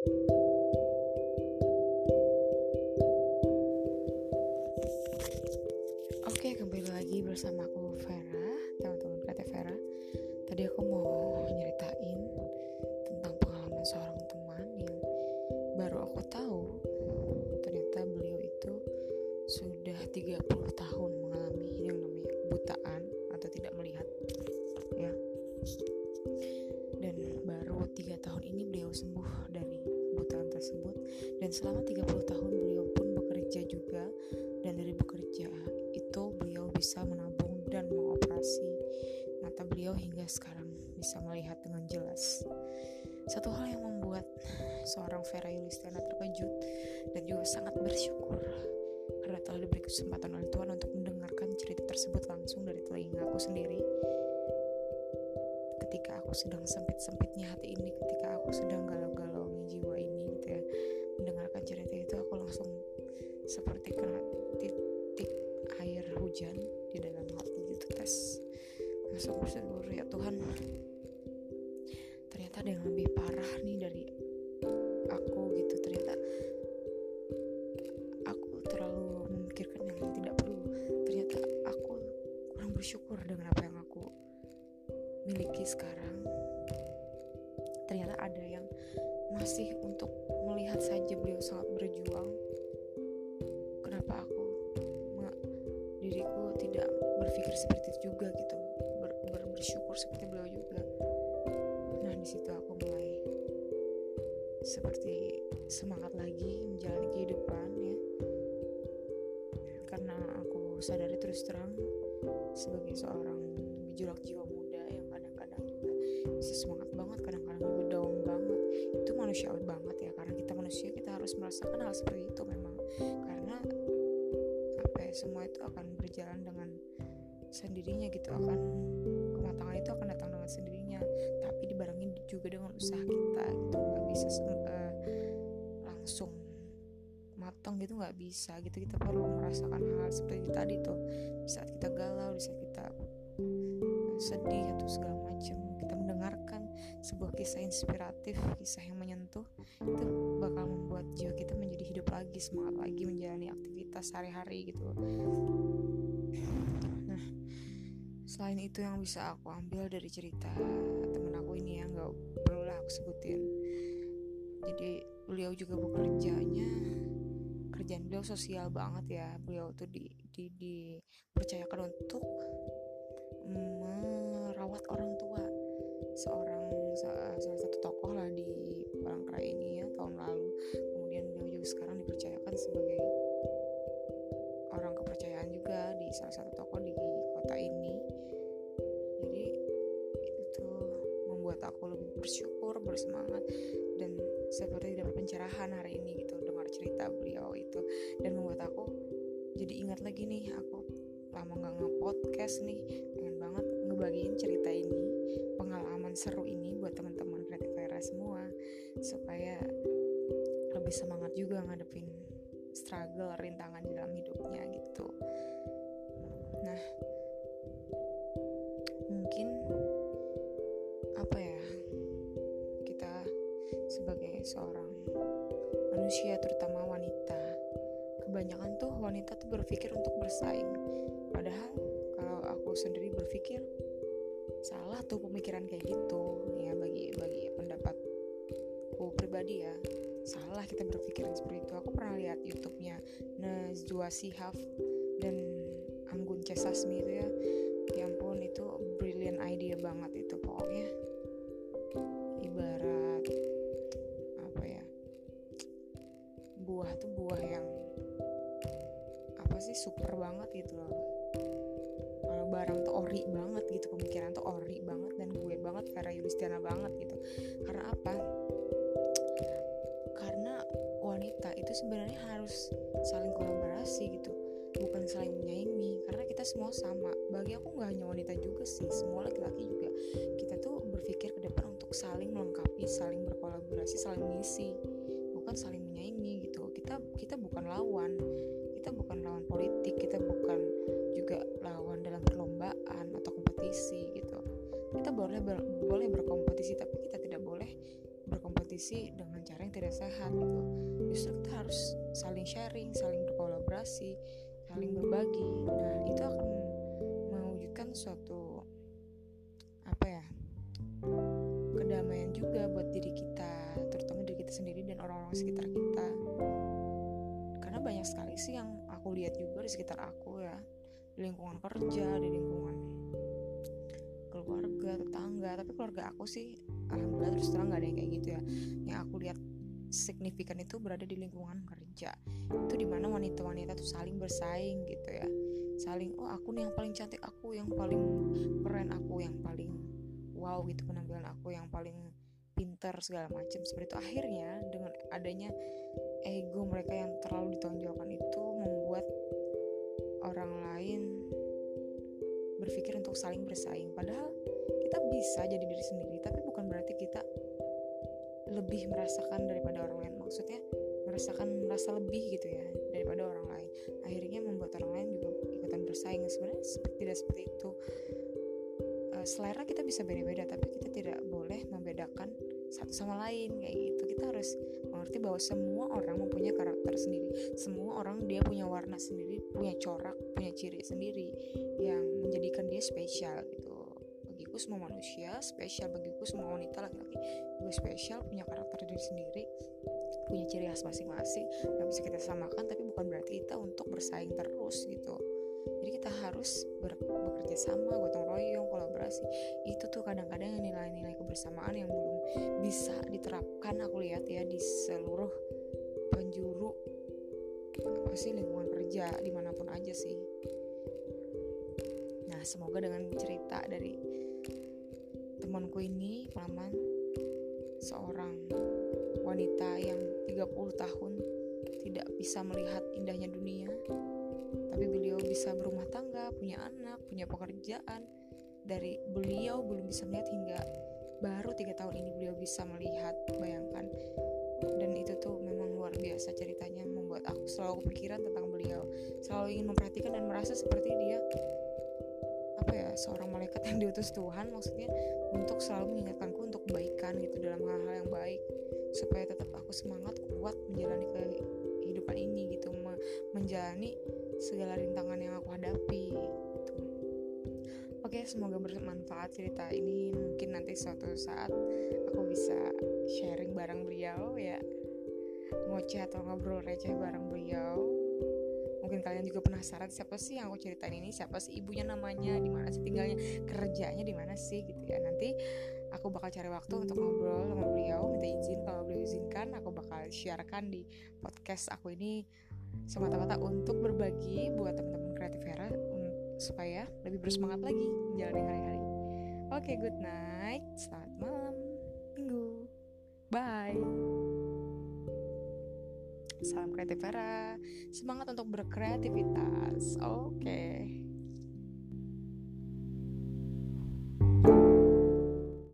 Oke, kembali lagi bersama aku Vera, teman-teman kata Vera. Tadi aku mau nyeritain tentang pengalaman seorang teman yang baru aku tahu dan selama 30 tahun beliau pun bekerja juga dan dari bekerja itu beliau bisa menabung dan mengoperasi mata beliau hingga sekarang bisa melihat dengan jelas. Satu hal yang membuat seorang Vera Yulistiana terkejut dan juga sangat bersyukur karena telah diberi kesempatan oleh Tuhan untuk mendengarkan cerita tersebut langsung dari telinga aku sendiri. Ketika aku sedang sempit-sempitnya hati ini, ketika aku sedang galau-galaunya langsung bersyukur ya Tuhan. Ternyata ada yang lebih parah nih dari aku gitu. Ternyata aku terlalu memikirkan yang tidak perlu. Ternyata aku kurang bersyukur dengan apa yang aku miliki sekarang. Ternyata ada yang masih untuk melihat saja beliau sangat berjuang. Kenapa aku diriku tidak berpikir seperti itu juga gitu bersyukur seperti beliau juga. Nah di situ aku mulai seperti semangat lagi menjalani kehidupan ya. Karena aku sadari terus terang sebagai seorang gejolak jiwa muda yang kadang-kadang juga bisa semangat banget kadang-kadang juga down banget. Itu manusiawi banget ya. Karena kita manusia kita harus merasakan hal seperti itu memang. Karena apa ya semua itu akan berjalan dengan sendirinya gitu akan kematangan itu akan datang dengan sendirinya. Tapi dibarengi juga dengan usaha kita gitu. Nggak bisa uh, langsung matang gitu nggak bisa gitu. Kita perlu merasakan hal, seperti tadi tuh. Di saat kita galau di saat kita sedih atau segala macam kita mendengarkan sebuah kisah inspiratif kisah yang menyentuh itu bakal membuat jiwa kita menjadi hidup lagi semangat lagi menjalani aktivitas sehari-hari gitu selain itu yang bisa aku ambil dari cerita temen aku ini ya nggak perlu lah aku sebutin. Jadi beliau juga bekerjanya kerjaan beliau sosial banget ya. Beliau tuh di, di, dipercayakan untuk merawat orang tua. Seorang salah satu tokoh lah di membuat aku lebih bersyukur bersemangat dan seperti dapat pencerahan hari ini gitu dengar cerita beliau itu. Dan membuat aku jadi ingat lagi nih aku lama nggak nge-podcast nih pengen banget ngebagiin cerita ini pengalaman seru ini buat teman-teman kreatif Vera semua supaya lebih semangat juga ngadepin struggle rintangan di dalam hidupnya gitu. Nah mungkin apa ya seorang manusia terutama wanita. Kebanyakan tuh wanita tuh berpikir untuk bersaing. Padahal kalau aku sendiri berpikir salah tuh pemikiran kayak gitu. Ya bagi bagi pendapatku pribadi ya salah kita berpikir seperti itu. Aku pernah lihat YouTube-nya Najwa Shihab dan Anggun C. Sasmi itu ya. Ya ampun itu brilliant idea banget itu pokoknya sih super banget gitu loh. Barang tuh ori banget gitu pemikiran tuh ori banget dan gue banget Vera Yulistiana banget gitu. Karena apa? Karena wanita itu sebenarnya harus saling kolaborasi gitu bukan saling menyaingi. Karena kita semua sama. Bagi aku nggak hanya wanita juga sih semua laki-laki juga. Kita tuh berpikir ke depan untuk saling melengkapi saling berkolaborasi saling mengisi bukan saling menyaingi gitu. Kita kita bukan lawan kita bukan lawan politik kita bukan juga lawan dalam perlombaan atau kompetisi gitu. Kita boleh ber, boleh berkompetisi tapi kita tidak boleh berkompetisi dengan cara yang tidak sehat gitu. Justru kita harus saling sharing saling berkolaborasi saling berbagi. Nah itu akan mewujudkan suatu apa ya kedamaian juga buat diri kita terutama diri kita sendiri dan orang-orang sekitar kita banyak sekali sih yang aku lihat juga di sekitar aku ya. Di lingkungan kerja di lingkungan keluarga tetangga. Tapi keluarga aku sih alhamdulillah terus terang nggak ada yang kayak gitu ya. Yang aku lihat signifikan itu berada di lingkungan kerja. Itu di mana wanita-wanita tuh saling bersaing gitu ya. Saling oh aku nih yang paling cantik aku yang paling keren aku yang paling wow gitu penampilan aku yang paling pinter segala macam. Seperti itu. Akhirnya dengan adanya ego mereka yang terlalu ditonjolkan itu membuat orang lain berpikir untuk saling bersaing. Padahal kita bisa jadi diri sendiri tapi bukan berarti kita lebih merasakan daripada orang lain. Maksudnya merasakan merasa lebih gitu ya daripada orang lain. Akhirnya membuat orang lain juga ikutan bersaing. Sebenarnya tidak seperti itu. Uh, selera kita bisa beda-beda tapi kita tidak boleh membedakan satu sama lain kayak gitu. Kita harus mengerti bahwa semua orang mempunyai karakter sendiri. Semua orang dia punya warna sendiri punya corak punya ciri sendiri yang menjadikan dia spesial gitu. Bagiku semua manusia spesial bagiku semua wanita laki-laki juga spesial punya karakter diri sendiri punya ciri khas masing-masing. Yang bisa kita samakan tapi bukan berarti kita untuk bersaing terus gitu harus ber bekerja sama gotong royong kolaborasi. Itu tuh kadang-kadang nilai-nilai kebersamaan yang belum bisa diterapkan aku lihat ya di seluruh penjuru apa sih lingkungan kerja di mana pun aja sih. Nah semoga dengan cerita dari temanku ini pengalaman seorang wanita yang 30 tahun tidak bisa melihat indahnya dunia tapi beliau bisa berumah tangga, punya anak, punya pekerjaan. Dari beliau belum bisa melihat hingga baru tiga tahun ini beliau bisa melihat bayangkan. Dan itu tuh memang luar biasa ceritanya membuat aku selalu kepikiran tentang beliau. Selalu ingin memperhatikan dan merasa seperti dia apa ya seorang malaikat yang diutus Tuhan. Maksudnya untuk selalu mengingatkanku untuk kebaikan gitu dalam hal-hal yang baik. Supaya tetap aku semangat kuat menjalani kehidupan ini gitu. Menjalani segala rintangan yang aku hadapi gitu. Oke, semoga bermanfaat cerita ini. Mungkin nanti suatu saat aku bisa sharing bareng beliau ya. Ngoceh atau ngobrol receh bareng beliau. Mungkin kalian juga penasaran siapa sih yang aku ceritain ini? Siapa sih ibunya namanya? Di mana sih tinggalnya? Kerjanya di mana sih? Gitu ya. Nanti aku bakal cari waktu untuk ngobrol sama beliau. Minta izin kalau beliau izinkan aku bakal sharekan di podcast aku ini semata-mata untuk berbagi buat teman-teman kreatif Hera supaya lebih bersemangat lagi menjalani hari-hari oke okay, good night selamat malam minggu bye Salam kreatif Vera. Semangat untuk berkreativitas. Oke. Okay.